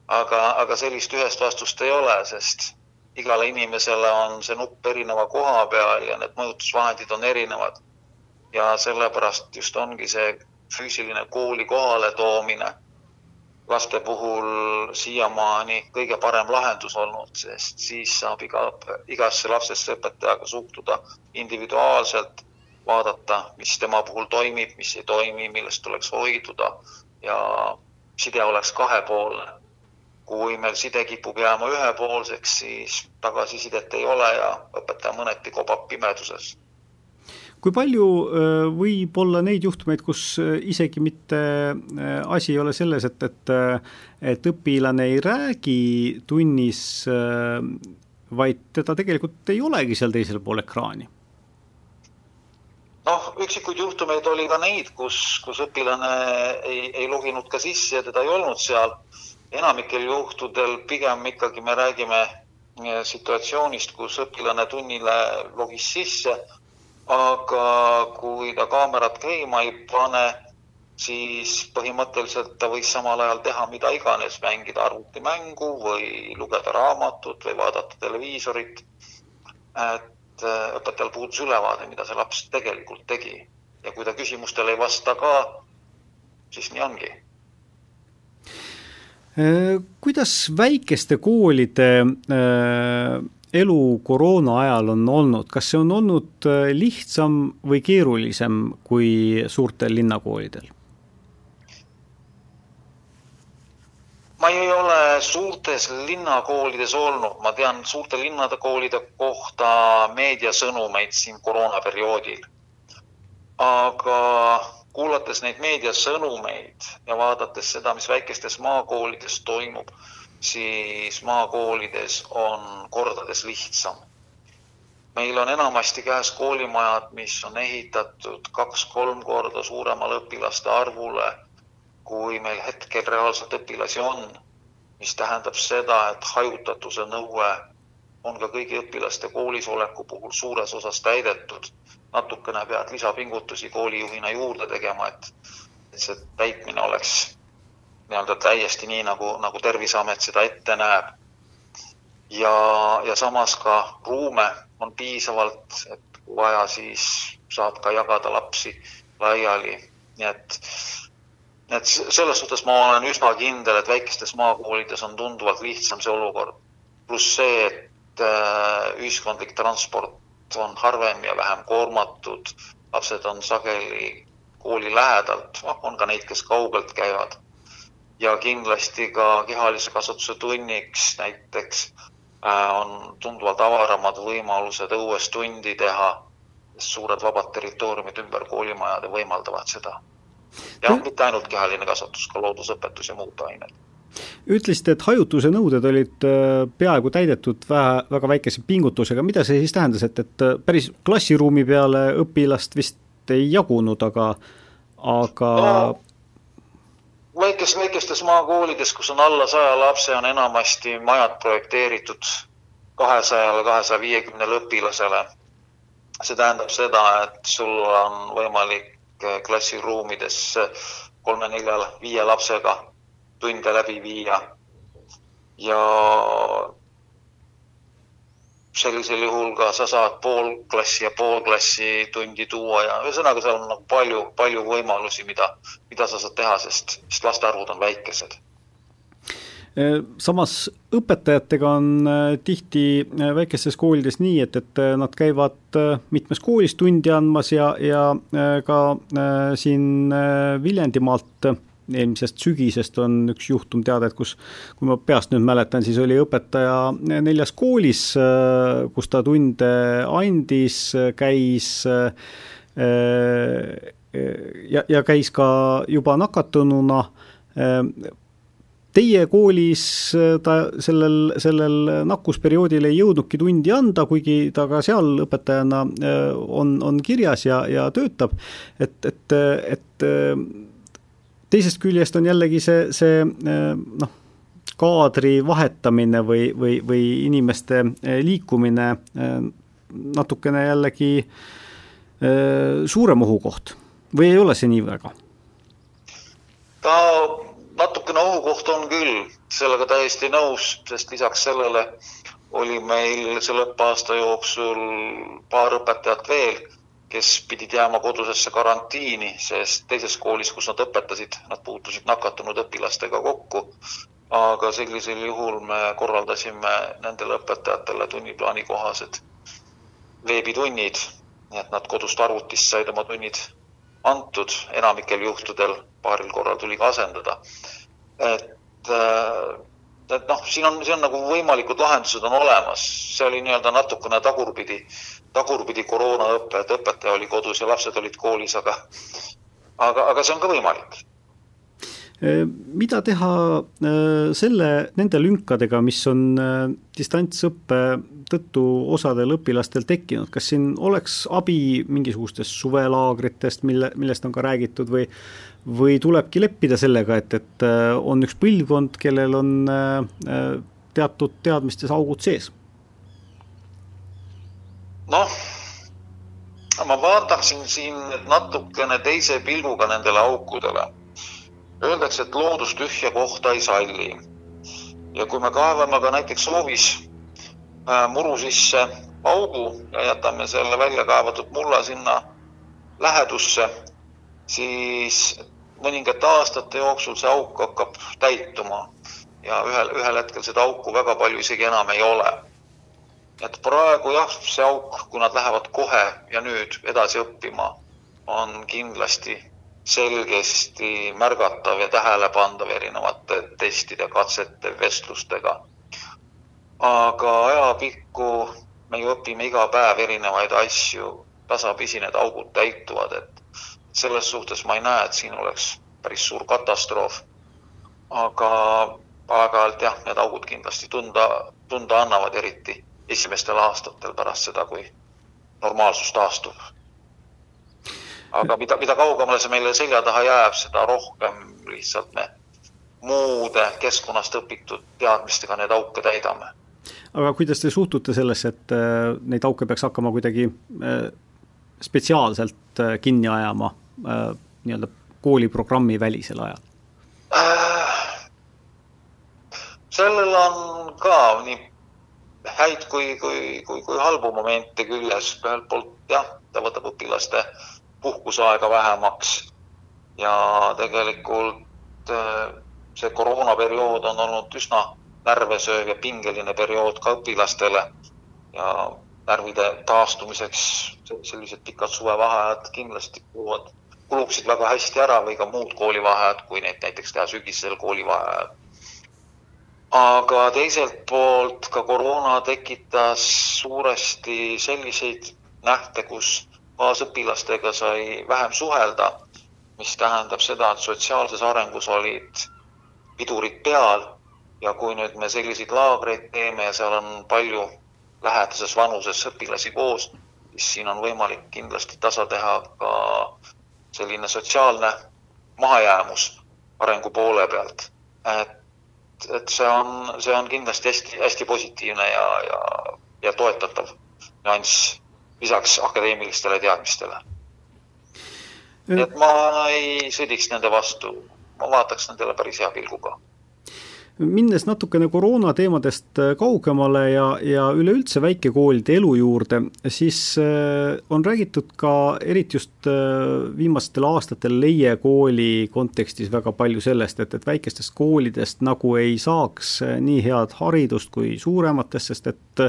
aga, aga sellist ühest vastust ei ole, sest igale inimesele on see nupp erineva koha peal ja need mõjutusvahendid on erinevad. Ja sellepärast just ongi see füüsiline kooli kohaletoomine laste puhul siiamaani kõige parem lahendus olnud, sest siis saab iga, igasse lapsesse õpetajaga suhtuda individuaalselt, vaadata, mis tema puhul toimib, mis ei toimi, millest tuleks hoiduda ja side oleks kahepoolne. kui meil side kipub jääma ühepoolseks, siis tagasisidet ei ole ja õpetaja mõneti kobab pimeduses kui palju äh, võib olla neid juhtumeid, kus äh, isegi mitte äh, asi ei ole selles, et, et et õpilane ei räägi tunnis, vaid teda tegelikult ei olegi seal teisel pool ekraani? noh, üksikuid juhtumeid oli ka neid, kus, kus õpilane ei, ei loginud ka sisse ja teda ei olnud seal. enamikel juhtudel pigem ikkagi me räägime situatsioonist, kus õpilane tunnile logis sisse, aga kui ta kaamerat käima ei pane, siis põhimõtteliselt ta võis samal ajal teha mida iganes, mängida arvutimängu või lugeda raamatut või vaadata televiisorit. et äh, õpetajal puudus ülevaade, mida see laps tegelikult tegi ja kui ta küsimustele ei vasta ka, siis nii ongi äh, kuidas väikeste koolide äh, elu koroona ajal on olnud, kas see on olnud äh, lihtsam või keerulisem kui suurtel linnakoolidel? ma ei ole suurtes linnakoolides olnud, ma tean suurte linnade koolide kohta meediasõnumeid siin koroonaperioodil. aga kuulates neid meediasõnumeid ja vaadates seda, mis väikestes maakoolides toimub, siis maakoolides on kordades lihtsam. meil on enamasti käes koolimajad, mis on ehitatud kaks-kolm korda suuremale õpilaste arvule, kui meil hetkel reaalselt õpilasi on, mis tähendab seda, et hajutatuse nõue on ka kõigi õpilaste koolis oleku puhul suures osas täidetud. natukene pead lisapingutusi koolijuhina juurde tegema, et, et see täitmine oleks nii-öelda täiesti nii, nagu, nagu Terviseamet seda ette näeb. ja, ja samas ka ruume on piisavalt, et kui vaja, siis saab ka jagada lapsi laiali, nii et et selles suhtes ma olen üsna kindel, et väikestes maakoolides on tunduvalt lihtsam see olukord. pluss see, et äh, ühiskondlik transport on harvem ja vähem koormatud, lapsed on sageli kooli lähedalt, noh, on ka neid, kes kaugelt käivad ja kindlasti ka kehalise kasvatuse tunniks näiteks äh, on tunduvalt avaramad võimalused õues tundi teha, suured vabad territooriumid ümber koolimajade võimaldavad seda. ja mm. mitte ainult kehaline kasvatus, ka loodusõpetus ja muud ained ütlesite, et hajutuse nõuded olid äh, peaaegu täidetud vähe, väga väikese pingutusega, mida see siis tähendas, et, et äh, päris klassiruumi peale õpilast vist ei jagunud, aga aga no, väikes, väikestes maakoolides, kus on alla saja lapse, on enamasti majad projekteeritud kahesajale, kahesaja viiekümnele õpilasele. see tähendab seda, et sul on võimalik klassiruumides kolme-nelja-viie lapsega tunde läbi viia. ja sellisel juhul ka sa saad pool klassi ja pool klassi tundi tuua ja ühesõnaga, seal on nagu palju, palju võimalusi, mida, mida sa saad teha, sest, sest laste arvud on väikesed. Samas õpetajatega on äh, tihti äh, väikestes koolides nii, et, et äh, nad käivad mitmes koolis tundi andmas ja, ja ka siin Viljandimaalt eelmisest sügisest on üks juhtum teada, et kus, kui ma peast nüüd mäletan, siis oli õpetaja neljas koolis, kus ta tunde andis, käis ja, ja käis ka juba nakatununa. Teie koolis ta sellel, sellel nakkusperioodil ei jõudnudki tundi anda, kuigi ta ka seal õpetajana on, on kirjas ja, ja töötab, et, et, et teisest küljest on jällegi see, see noh, kaadri vahetamine või, või, või inimeste liikumine natukene jällegi suurem ohukoht või ei ole see nii väga? ta natukene ohukoht on küll, sellega täiesti nõus, sest lisaks sellele oli meil selle õppeaasta jooksul paar õpetajat veel, kes pidid jääma kodusesse karantiini, sest teises koolis, kus nad õpetasid, nad puutusid nakatunud õpilastega kokku. aga sellisel juhul me korraldasime nendele õpetajatele tunniplaani kohased veebitunnid, nii et nad kodust arvutist said oma tunnid antud, enamikel juhtudel, paaril korral tuli ka asendada. et, äh, et noh, siin on, siin on nagu võimalikud lahendused on olemas, see oli nii-öelda natukene tagurpidi, tagurpidi koroonaõpe, et õpetaja oli kodus ja lapsed olid koolis, aga aga, aga see on ka võimalik äh, mida teha äh, selle, nende lünkadega, mis on distantsõppe tõttu osadel õpilastel tekkinud, kas siin oleks abi mingisugustest suvelaagritest, mille, millest on ka räägitud või või tulebki leppida sellega, et, et äh, on üks põlvkond, kellel on äh, teatud teadmistes augud sees? Noh, ma vaataksin siin natukene teise pilguga nendele aukudele. Öeldakse, et loodus tühja kohta ei salli. ja kui me kaevame ka näiteks hoovis Äh, muru sisse augu ja jätame selle välja kaevatud mulla sinna lähedusse, siis mõningate aastate jooksul see auk hakkab täituma ja ühel, ühel hetkel seda auku väga palju isegi enam ei ole. Et praegu jah, see auk, kui nad lähevad kohe ja nüüd edasi õppima, on kindlasti selgesti märgatav ja tähelepandav erinevate testide, katsete, vestlustega aga ajapikku me ju õpime iga päev erinevaid asju, tasapisi need augud täituvad, et selles suhtes ma ei näe, et siin oleks päris suur katastroof. aga aeg-ajalt jah, need augud kindlasti tunda, tunda annavad, eriti esimestel aastatel pärast seda, kui normaalsus taastub. aga mida, mida kaugemale see meile selja taha jääb, seda rohkem lihtsalt me muude keskkonnast õpitud teadmistega need auke täidame aga kuidas te suhtute sellesse, et äh, neid auke peaks hakkama kuidagi äh, spetsiaalselt äh, kinni ajama nii-öelda kooliprogrammi välisel ajal? sellel on ka nii häid kui, kui, kui, kui halbu momente küljes, ühelt poolt jah, ta võtab õpilaste puhkuseaega vähemaks. Ja tegelikult see koroonaperiood on olnud üsna närvesööv ja pingeline periood ka õpilastele. Ja närvide taastumiseks sellised pikad suvevaheajad kindlasti kuluvad, kuluksid väga hästi ära või ka muud koolivaheajad, kui neid näiteks teha sügisel koolivaheajal. Aga teiselt poolt ka koroona tekitas suuresti selliseid nähte, kus kaasõpilastega sai vähem suhelda, mis tähendab seda, et sotsiaalses arengus olid pidurid peal ja kui nüüd me selliseid laagreid teeme ja seal on palju lähedases vanuses õpilasi koos, siis siin on võimalik kindlasti tasa teha ka selline sotsiaalne mahajäämus arengu poole pealt. et, et see on, see on kindlasti hästi, hästi positiivne ja, ja, ja toetatav nüanss lisaks akadeemilistele teadmistele. et ma ei sõdiks nende vastu, ma vaataks nendele päris hea pilguga minnes natukene koroona teemadest äh, kaugemale ja, ja üleüldse väikekoolide elu juurde, siis äh, on räägitud ka eriti just äh, viimastel aastatel Leie kooli kontekstis väga palju sellest, et, et väikestest koolidest nagu ei saaks nii head haridust kui suurematest, sest et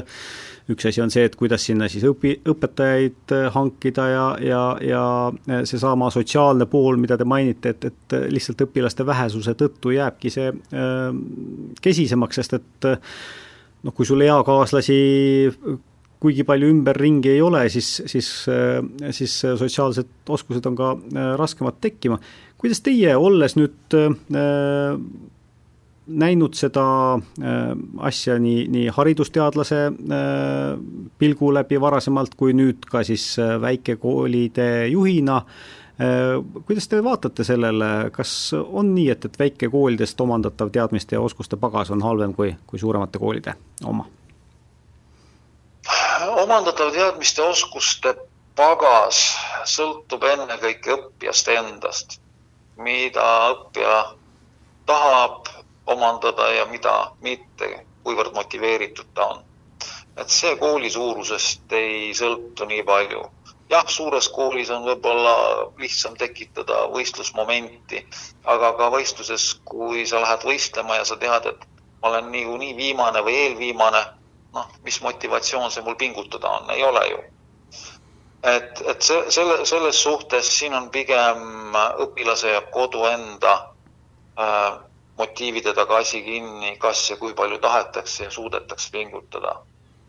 üks asi on see, et kuidas sinna siis õpi, õpetajaid äh, hankida ja, ja, ja äh, seesama sotsiaalne pool, mida te mainite, et, et lihtsalt õpilaste vähesuse tõttu jääbki see äh, kesisemaks, sest et äh, noh, kui sul eakaaslasi kuigi palju ümberringi ei ole, siis, siis, siis sotsiaalsed oskused on ka raskemad tekkima. kuidas teie, olles nüüd äh, näinud seda äh, asja nii, nii haridusteadlase äh, pilgu läbi varasemalt kui nüüd ka siis äh, väikekoolide juhina, Kuidas te vaatate sellele, kas on nii, et, et väikekoolidest omandatav teadmiste ja oskuste pagas on halvem kui, kui suuremate koolide oma? omandatav teadmiste oskuste pagas sõltub ennekõike õppijast endast, mida õppija tahab omandada ja mida mitte, kuivõrd motiveeritud ta on. et see kooli suurusest ei sõltu nii palju. jah, suures koolis on võib-olla lihtsam tekitada võistlusmomenti, aga ka võistluses, kui sa lähed võistlema ja sa tead, et ma olen niikuinii viimane või eelviimane, noh, mis motivatsioon see mul pingutada on, ei ole ju et, et see, selle, selles suhtes siin on pigem õpilase ja kodu enda äh, motiivide taga asi kinni, kas ja kui palju tahetakse ja suudetakse pingutada.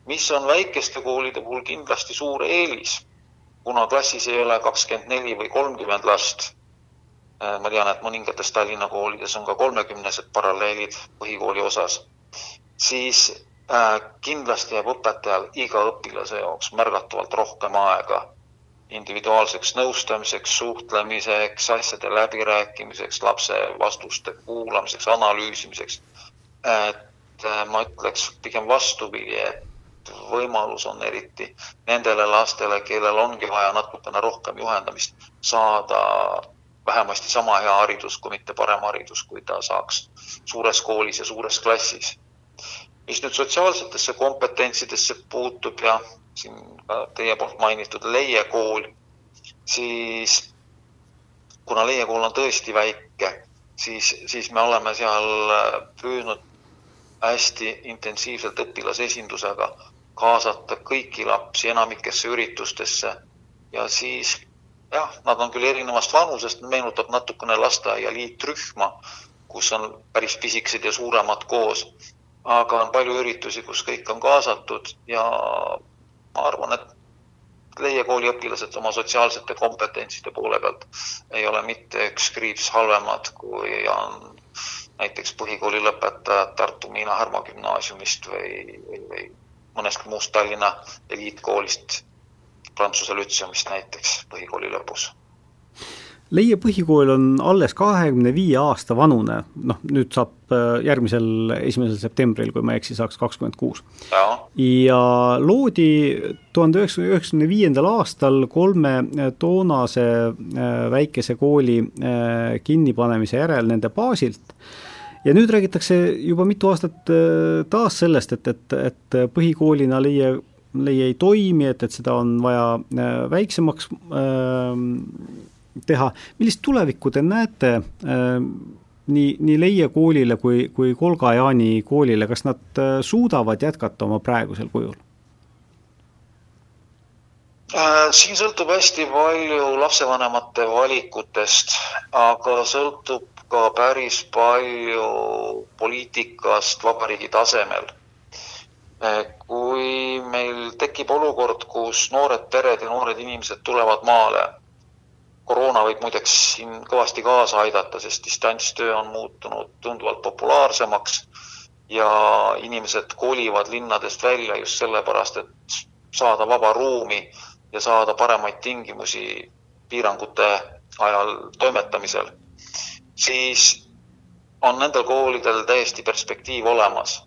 mis on väikeste koolide puhul kindlasti suur eelis, kuna klassis ei ole kakskümmend neli või kolmkümmend last. Äh, ma tean, et mõningates Tallinna koolides on ka kolmekümnesed paralleelid põhikooli osas, siis Äh, kindlasti jääb õpetajal iga õpilase jaoks märgatavalt rohkem aega individuaalseks nõustamiseks, suhtlemiseks, asjade läbirääkimiseks, lapse vastuste kuulamiseks, analüüsimiseks. et äh, ma ütleks pigem vastupidi, et võimalus on eriti nendele lastele, kellel ongi vaja natukene rohkem juhendamist, saada vähemasti sama hea haridus, kui mitte parem haridus, kui ta saaks suures koolis ja suures klassis mis nüüd sotsiaalsetesse kompetentsidesse puutub ja siin ka teie poolt mainitud Leie kool, siis kuna Leie kool on tõesti väike, siis, siis me oleme seal püüdnud hästi intensiivselt õpilasesindusega kaasata kõiki lapsi enamikesse üritustesse. Ja siis jah, nad on küll erinevast vanusest, meenutab natukene lasteaia liitrühma, kus on päris pisikesed ja suuremad koos aga on palju üritusi, kus kõik on kaasatud ja ma arvan, et Leie kooli õpilased oma sotsiaalsete kompetentside poole pealt ei ole mitte üks kriips halvemad, kui on näiteks põhikooli lõpetajad Tartu Miina Härma gümnaasiumist või, või, või mõnest muust Tallinna eliitkoolist, Prantsuse lütseumist näiteks põhikooli lõpus Leie põhikool on alles kahekümne viie aasta vanune, noh nüüd saab äh, järgmisel esimesel septembril, kui ma ei eksi, saaks kakskümmend kuus. ja loodi tuhande üheksasaja üheksakümne viiendal aastal kolme äh, toonase äh, väikese kooli kinnipanemise järel nende baasilt. Ja nüüd räägitakse juba mitu aastat taas sellest, et, et, et põhikoolina Leie Leie ei toimi, et, et seda on vaja väiksemaks äh, teha, millist tulevikku te näete äh, nii, nii Leie koolile kui, kui Kolga-Jaani koolile, kas nad äh, suudavad jätkata oma praegusel kujul? Äh, siin sõltub hästi palju lapsevanemate valikutest, aga sõltub ka päris palju poliitikast vabariigi tasemel. kui meil tekib olukord, kus noored pered ja noored inimesed tulevad maale koroona võib muideks siin kõvasti kaasa aidata, sest distantstöö on muutunud tunduvalt populaarsemaks ja inimesed kolivad linnadest välja just sellepärast, et saada vaba ruumi ja saada paremaid tingimusi piirangute ajal toimetamisel, siis on nendel koolidel täiesti perspektiiv olemas.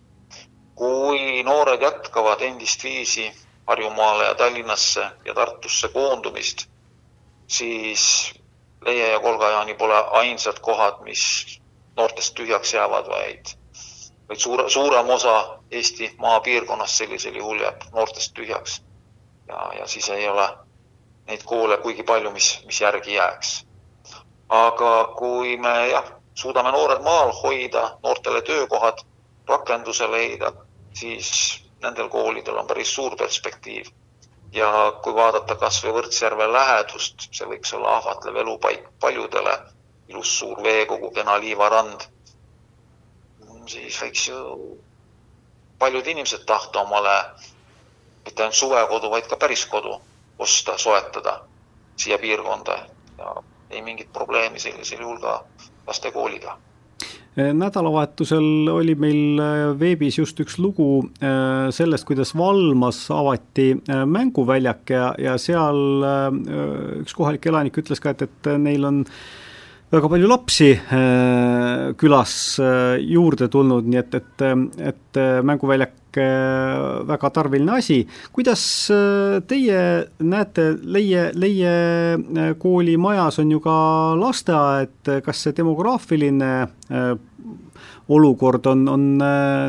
kui noored jätkavad endist viisi Harjumaale ja Tallinnasse ja Tartusse koondumist siis Leie ja Kolga-Jaani pole ainsad kohad, mis noortest tühjaks jäävad, vaid, vaid suure, suurem osa Eesti maapiirkonnast sellisel juhul jääb noortest tühjaks. ja, ja siis ei ole neid koole kuigi palju, mis, mis järgi jääks. aga kui me jah, suudame noored maal hoida, noortele töökohad, rakenduse leida, siis nendel koolidel on päris suur perspektiiv ja kui vaadata kas või Võrtsjärve lähedust, see võiks olla ahvatlev elupaik paljudele, ilus suur veekogu, kena liivarand, siis võiks ju paljud inimesed tahta omale mitte ainult suvekodu, vaid ka päris kodu osta, soetada siia piirkonda. Ja ei mingit probleemi sellisel juhul ka lastekooliga nädalavahetusel oli meil veebis just üks lugu sellest, kuidas Valmas avati mänguväljak ja, ja seal üks kohalik elanik ütles ka, et, et neil on väga palju lapsi külas juurde tulnud, nii et, et, et mänguväljak väga tarviline asi. kuidas teie näete, Leie, Leie kooli majas on ju ka lasteaed, kas see demograafiline olukord on, on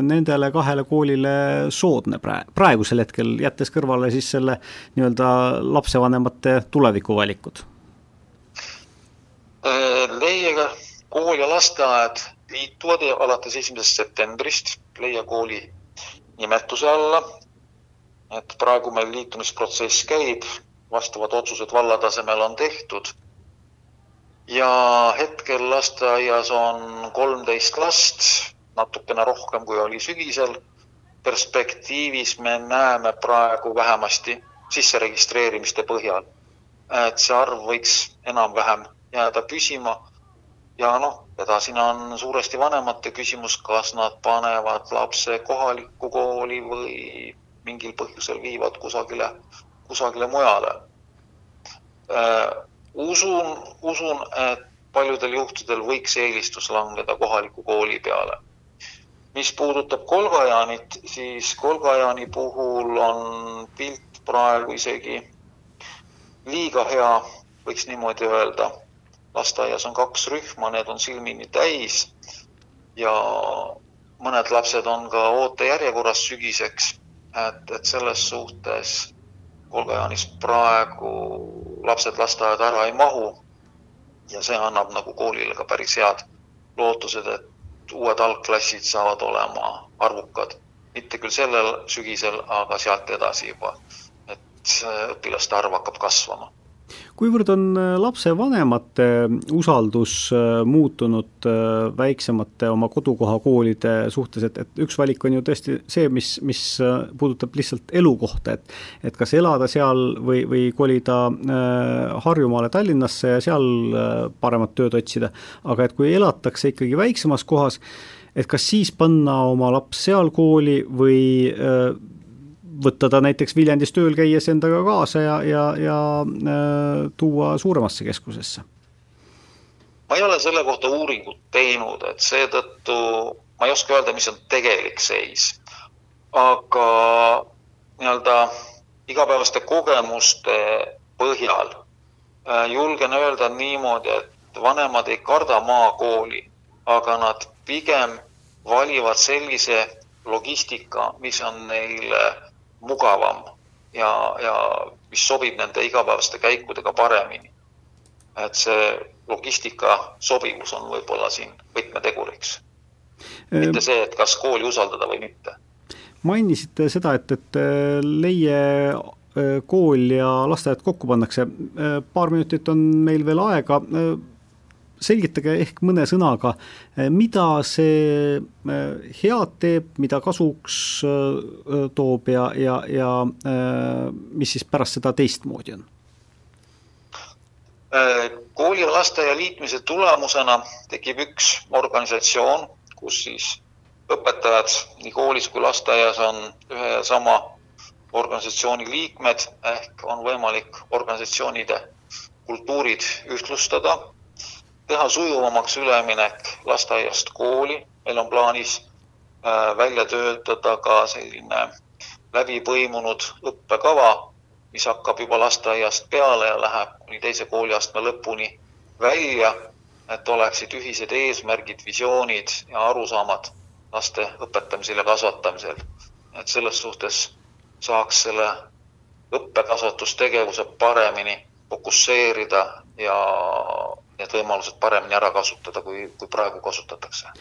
nendele kahele koolile soodne prae-, praegusel hetkel, jättes kõrvale siis selle nii-öelda lapsevanemate tulevikuvalikud? Leiega kool ja lasteaed liituvad alates esimesest septembrist Leia kooli nimetuse alla. et praegu meil liitumisprotsess käib, vastavad otsused valla tasemel on tehtud. ja hetkel lasteaias on kolmteist last, natukene rohkem, kui oli sügisel. perspektiivis me näeme praegu vähemasti sisseregistreerimiste põhjal, et see arv võiks enam-vähem jääda püsima. Ja noh, edasine on suuresti vanemate küsimus, kas nad panevad lapse kohalikku kooli või mingil põhjusel viivad kusagile, kusagile mujale äh,. usun, usun, et paljudel juhtudel võiks eelistus langeda kohaliku kooli peale. mis puudutab Kolgajaanit, siis Kolgajaani puhul on pilt praegu isegi liiga hea, võiks niimoodi öelda lasteaias on kaks rühma, need on silmini täis ja mõned lapsed on ka ootejärjekorras sügiseks, et, et selles suhtes Kolgajaanis praegu lapsed lasteaeda ära ei mahu. ja see annab nagu koolile ka päris head lootused, et uued algklassid saavad olema arvukad. mitte küll sellel sügisel, aga sealt edasi juba. et õpilaste arv hakkab kasvama kuivõrd on äh, lapsevanemate usaldus äh, muutunud äh, väiksemate oma kodukoha koolide suhtes, et, et üks valik on ju tõesti see, mis, mis puudutab lihtsalt elukohta, et et kas elada seal või, või kolida Harjumaale, Tallinnasse ja seal paremat tööd otsida, aga et kui elatakse ikkagi väiksemas kohas, et kas siis panna oma laps seal kooli või võtta ta näiteks Viljandis tööl käies endaga kaasa ja, ja, ja äh, tuua suuremasse keskusesse? ma ei ole selle kohta uuringut teinud, et seetõttu ma ei oska öelda, mis on tegelik seis. aga nii-öelda igapäevaste kogemuste põhjal äh, julgen öelda niimoodi, et vanemad ei karda maakooli, aga nad pigem valivad sellise logistika, mis on neile mugavam ja, ja mis sobib nende igapäevaste käikudega paremini. et see logistika sobivus on võib-olla siin võtmeteguriks. mitte see, et kas kooli usaldada või mitte. mainisite seda, et, et äh, Leie äh, kool ja lasteaed kokku pannakse, äh, paar minutit on meil veel aega selgitage ehk mõne sõnaga, eh, mida see eh, head teeb, mida kasuks eh, toob ja, ja, ja mis siis pärast seda teistmoodi on? kooli lasteaia liitmise tulemusena tekib üks organisatsioon, kus siis õpetajad nii koolis kui lasteaias on ühe ja sama organisatsiooni liikmed ehk on võimalik organisatsioonide kultuurid ühtlustada teha sujuvamaks üleminek lasteaiast kooli, meil on plaanis äh, välja töötada ka selline läbipõimunud õppekava, mis hakkab juba lasteaiast peale ja läheb kuni teise kooliastme lõpuni välja, et oleksid ühised eesmärgid, visioonid ja arusaamad laste õpetamisel ja kasvatamisel. et selles suhtes saaks selle õppekasvatustegevuse paremini fokusseerida ja need võimalused paremini ära kasutada, kui, kui praegu kasutatakse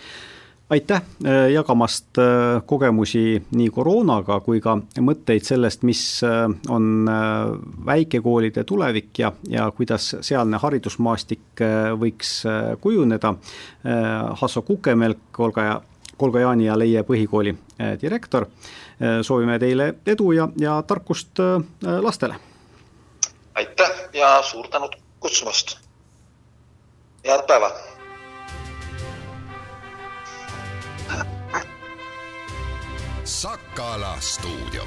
aitäh äh, jagamast äh, kogemusi nii koroonaga kui ka mõtteid sellest, mis äh, on väikekoolide tulevik ja, ja kuidas sealne haridusmaastik võiks kujuneda. Hasso Kukemelk, Olga ja, Kolga Jaani ja Leie põhikooli direktor. soovime teile edu ja, ja tarkust lastele. aitäh ja suur tänu kutsumast head päeva. Sakala stuudio